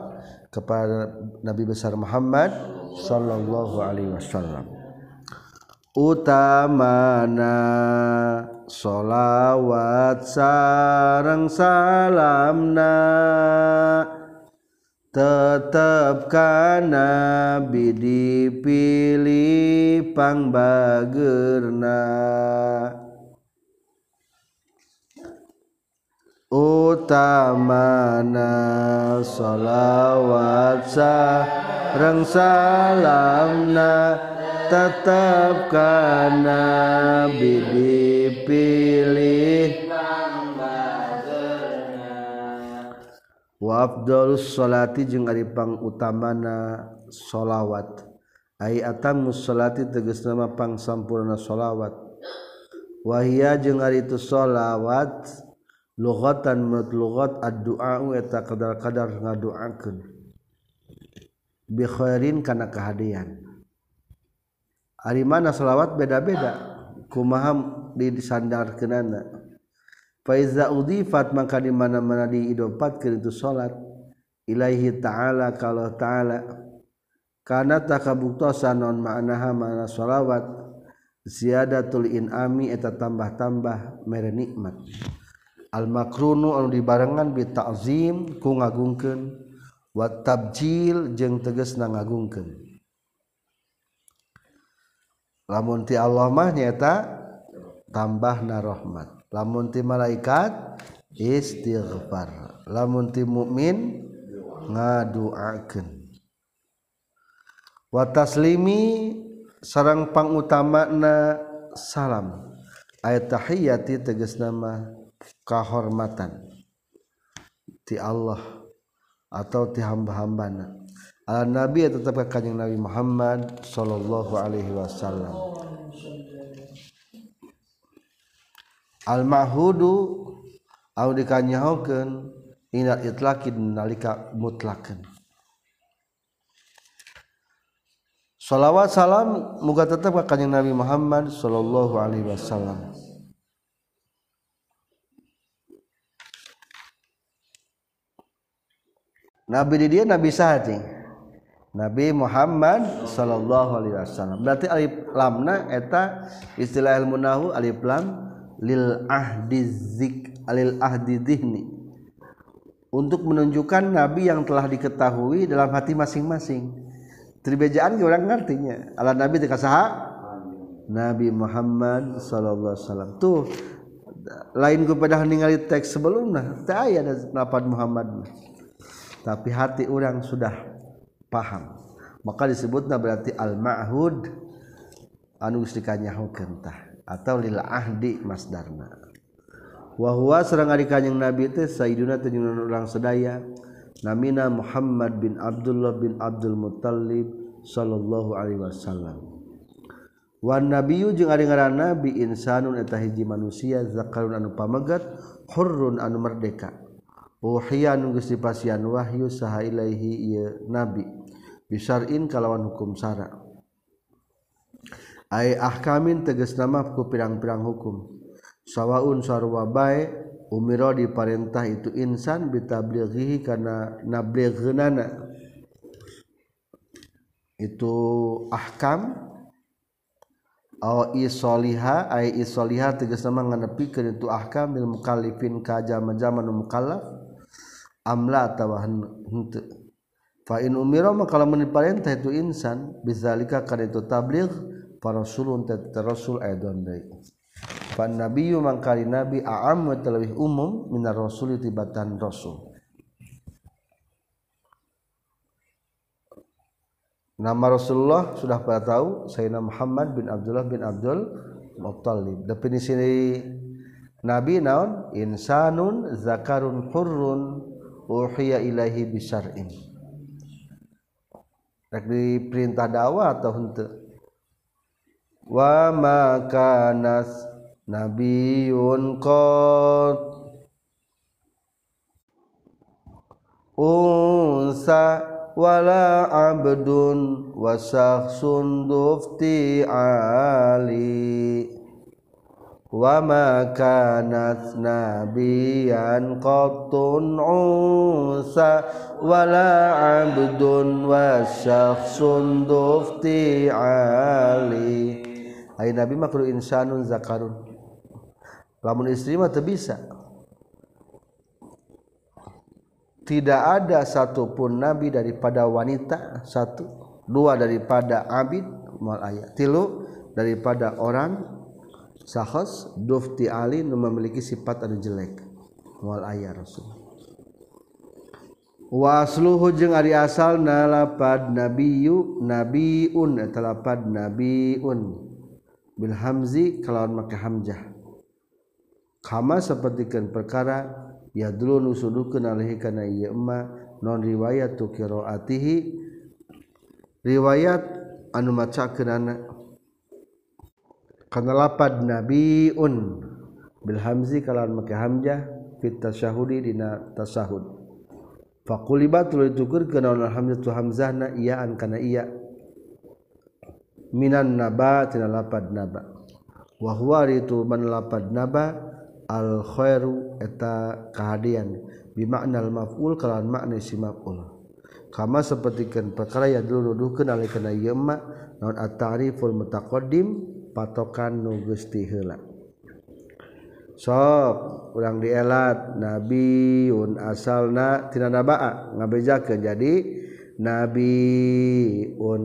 kepada Nabi besar Muhammad sallallahu alaihi wasallam. Utamana sholawat sarang salamna tetap karena bidi pilih pangbagerna utamana sholawat sarang salamna tetap kana bidi dipilih Wafdol salati jeung aripang utamana sholawat Ay atam sholati teges nama pang sampurna sholawat Wahia jeung ari itu sholawat Lughatan menurut lughat ad-du'a'u eta kadar-kadar ngadu'akeun. Bi khairin kana kehadian Ari mana sholawat beda-beda? kumaham di disandar kenana. Faiza udifat maka di mana-mana diidopatkeun itu salat ilaihi ta'ala kalau ta'ala. Kana takabuktosa non ma'naha mana sholawat ziyadatul inami eta tambah-tambah mere nikmat. Al makrunu anu dibarengan bi ta'zim ku ngagungkeun. Wa tabjil jeung tegas ngagungkeun lamun ti Allah mah nyata tambah narahmat lamun ti malaikat istighfar. Lamun ti mukmin ngaduakeun. Wa taslimi sarang pangutamana salam. Ayat tahiyati tegas nama kahormatan. Ti Allah atau ti hamba-hambana. nabi tetap kanyang Nabi Muhammad Shallallahu Alaihi Wasallam. Almahhudu a dikanyahoken inat itlakin nalika mutlaken. Salawat salam muga tetap ka kanjeng Nabi Muhammad sallallahu alaihi wasallam. Nabi di dia Nabi saha Nabi Muhammad Shallallahu Alaihi Wasallam. Berarti alif lamna eta istilah ilmu nahu alif lam lil ahdi zik alil ahdi dihni untuk menunjukkan nabi yang telah diketahui dalam hati masing-masing. Tribejaan orang ngartinya. Ala nabi teu saha Nabi Muhammad sallallahu alaihi wasallam. Tuh lain kepada ningali teks sebelumnya aya lafaz Muhammad. Tapi hati orang sudah paham. Maka disebutnya berarti al-ma'hud anu geus dikanyahokeun tah atau lil ahdi masdarna. Wa huwa sareng ari kanjing nabi teh sayyiduna tunjunan urang sedaya namina Muhammad bin Abdullah bin Abdul Muttalib sallallahu alaihi wasallam. Wa nabiyyu jeung ari ngaran nabi insanun eta hiji manusia zakarun anu pamegat hurrun anu merdeka. Uhiya anu geus dipasian wahyu saha ilaihi ieu nabi. Bisar'in kalawan hukum syara ay ahkamin tegas nama ku pirang-pirang hukum. Sawaun sarwa bae umiro diparentah itu insan bitablighihi kana nabligheunana itu ahkam aw isoliha ay isoliha tegas nama nganepikeun itu ahkam bil mukallifin ka mukallaf amla atawa henteu fa in umira maka lamun diparentah itu insan bizalika kana itu tabligh para rasulun teh rasul aidon deui fa nabiyyu mangkali nabi a'am wa lebih umum minar rasul tibatan rasul. Nama Rasulullah sudah pada tahu Sayyidina Muhammad bin Abdullah bin Abdul Muttalib. Definisi Nabi naon? Insanun zakarun hurrun uhiya ilahi bisar'in diperintah dakwah atau untuk wa makanas nabiyyun qad unsa wala abdun wa shakhsun dufti ali وَمَا كَانَتْ نَبِيًّا قَطٌ عُوسَى وَلَا عَبْدٌ وَشَخْصٌ دُفْتِ عَلِي Ayy Nabi makhluk insanun zakarun. Lamun istri mah bisa. Tidak ada satupun Nabi daripada wanita Satu. Dua daripada abid Mal ayat. Tilu Daripada Orang sahos dufti ali nu memiliki sifat anu jelek. Wal aya rasul. Wa asluhu jeung ari asalna lapad nabiyyu nabiun eta lapad nabiun. Bil hamzi kalawan make hamzah. Kama sapertikeun perkara ya dulu nusudukeun alaihi kana ieu emma non riwayat tu qiraatihi. Riwayat anu macakeun karena lapad nabiun. Bil hamzi kalawan make hamzah fit tasyahudi dina tasahud faqulibat tuluy tukurkeun naon hamzatu hamzahna iyaan kana iya. Minan naba tina lapad naba. Wa itu man lapad naba al khairu eta kahadian. Bi al maf'ul kalawan makna si maf'ul. Kama sapertikeun perkara ya dulu duduhkeun alih kana ieu ma naon at-ta'riful mutaqaddim patokan nu Gusti heula sok urang dielat nabiun asalna tina nabaa ngabejakeun jadi nabiun.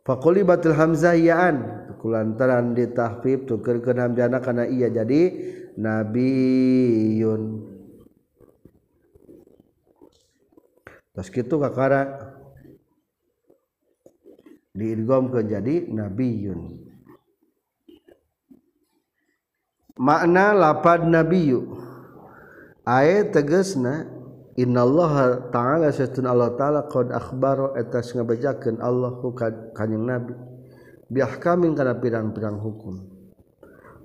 Fakuli batil hamzah iyaan kulantaran ditahfif tukerkeun hamzana kana iya jadi nabiun. Terus kitu kakara. diidghamkeun jadi nabiyun. Makna lapad nabiyu. Ayat tegasna innallaha ta'ala satun Allah ta'ala qad akhbaro etas ngabejakeun Allah kanjing nabi. Bi ahkamin kana pirang-pirang hukum.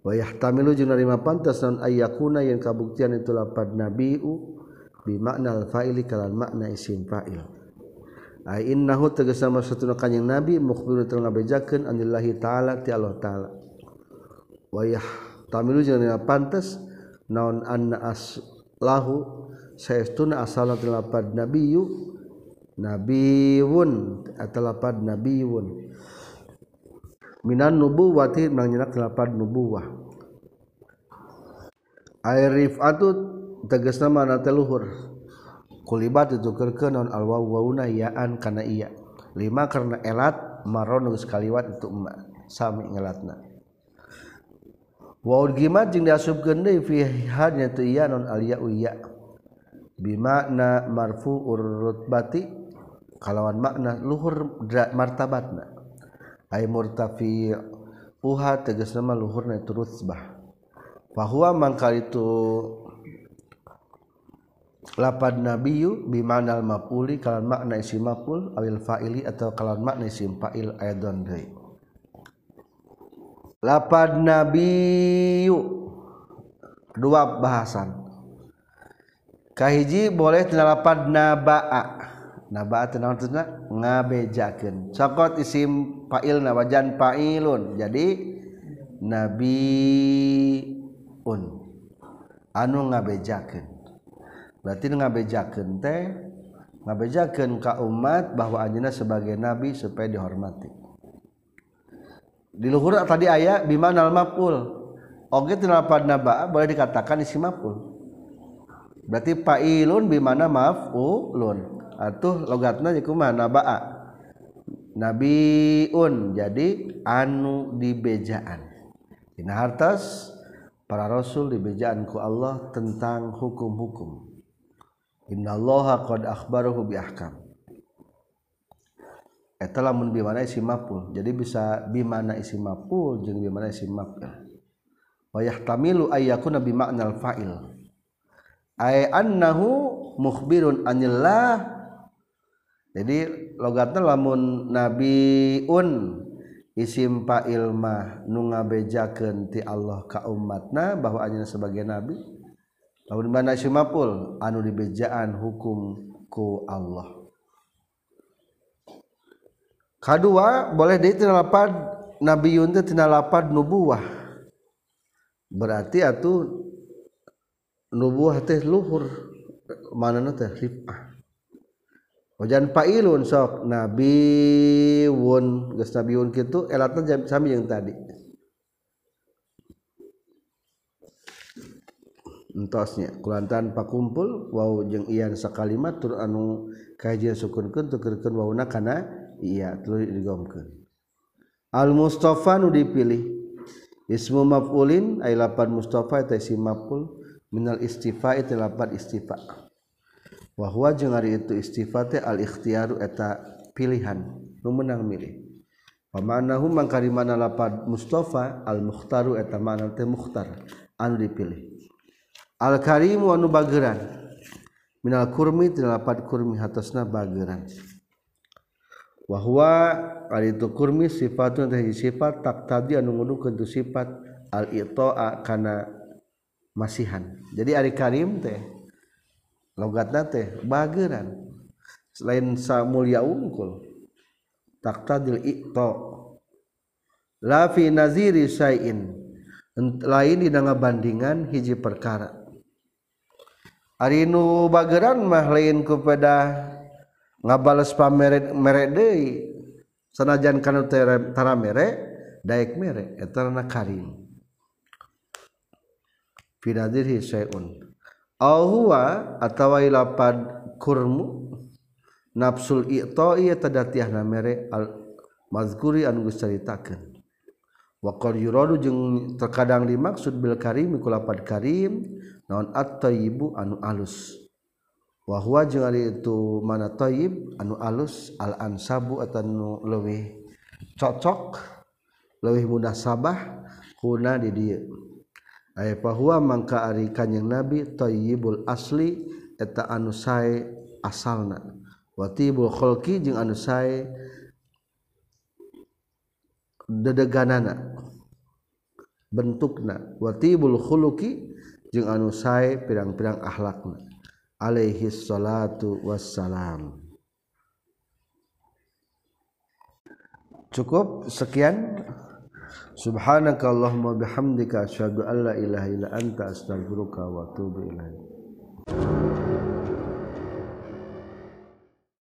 Wa yahtamilu jeung narima pantas naon ayyakuna yang kabuktian itu lapad nabiu bi makna al fa'ili kalan makna isim fa'il. innahu tegas sama satu kanyang nabi mukbir telah ngabejakan anillahi ta'ala ti Allah ta'ala. Wayah tamilu jangan pantas naon anna aslahu saestuna asalat lapad nabiyyu nabiyun atalapad nabiyun. Minan nubuwati nangnya lapad nubuwah. Airif atut tegas nama nateluhur kulibat itu kekenon alwawaan karena iya. Lima karena elat marron sekaliwat itu emmak sami ngelatna. Wow gimat jeung diasub gende fi hadnya tu iya non alia uya bimakna marfu urut bati kalawan makna luhur martabatna. Ay murtafi uha tegas nama luhurna itu rutbah bahwa mangkal itu lapad nabiyu bimanal mafuli kalan makna isim maful awil fa'ili atau kalan makna isim fa'il aidon deui. Lapad nabiyu dua bahasan. Kahiji boleh tina lapad naba'a. Naba'a tina tina ngabejakeun. Cokot isim fa'il wajan fa'ilun. Jadi nabiun. Anu ngabejakeun. berarti ngabejakan teh ngabejakan ke umat bahwa anjina sebagai nabi supaya dihormati. Di luhur tadi ayat biman al maful. Oge tinalpad naba boleh dikatakan isi maful. Berarti fa'ilun bimana maf'ulun. Atuh logatna kumaha? Naba'a nabiun jadi anu dibejaan dina hartas para rasul dibejaan ku Allah tentang hukum-hukum. Innallaha qad akhbarahu bi ahkam. Eh, Eta lamun bi mana isim maf'ul. Jadi bisa bi mana isim maf'ul jeung bi mana isim maf'il. Wa yahtamilu ay yakuna bi ma'nal fa'il. Ay annahu mukhbirun anillah. Jadi logatna lamun nabiun isim fa'il mah nu ngabejakeun ti Allah ka umatna bahwa anjeunna sebagai nabi Lamun mana simapul anu dibejaan hukum ku Allah. Kadua boleh deui tina lapad nabi yunta tina lapad nubuwah berarti atuh nubuwah teh luhur. Mana teh? Rifah. Wajan pailun sok. Nabi wun. Geus nabi wun kitu elatna sami jeung tadi. entosnya. Kulantan pakumpul wow jeung ian sakalimat tur anu kajian sukunkeun tukeurkeun wauna kana iya tuluy digomkeun. Al Mustafa nu dipilih. Ismu maf'ulin ay lapan mustofa eta isim maf'ul. Minal istifa eta lapan istifa. Wa huwa jeung ari itu istifa teh al ikhtiyaru eta pilihan. Nu menang milih. Pamanahu mangkari mana lapan mustofa al mukhtaru eta mana teh mukhtar. Anu dipilih. Al karim anu bageran. Minal kurmi tina lapad kurmi hatosna bageran. Wahwa ari itu kurmi sifatun teh sifat tak tadi anu ngudukeun tu sifat al itoa kana masihan. Jadi ari karim teh logat nate bageran. Selain mulia ungkul taktadil ikto la fi naziri sayin lain di bandingan hiji perkara Arinu bageran mah lain kepada ngabales pameret merek deui. Sanajan kana tara mere daek mere eta na karim fidadirhi syai'un aw huwa atawa lapad kurmu nafsul i'ta'i tadatiahna mere al mazkuri anu geus caritakeun. waqad yuradu jeung terkadang dimaksud bil karim ku lapad karim naon at-thayyib anu alus. Wa huwa jeung ari itu mana thayyib anu alus al ansabu atau leuwih cocok leuwih munasabah kuna di dieu. Aya pahua mangka ari kanjing nabi thayyibul asli eta anu sae asalna. Wa kholki khalqi jeung anu sae dedeganana bentukna. Watibul khuluki jeung anu sae pirang-pirang akhlakna. Alaihi salatu wassalam. Cukup sekian. Subhanakallahumma bihamdika asyhadu an la ilaha illa anta astaghfiruka wa atubu ilaik.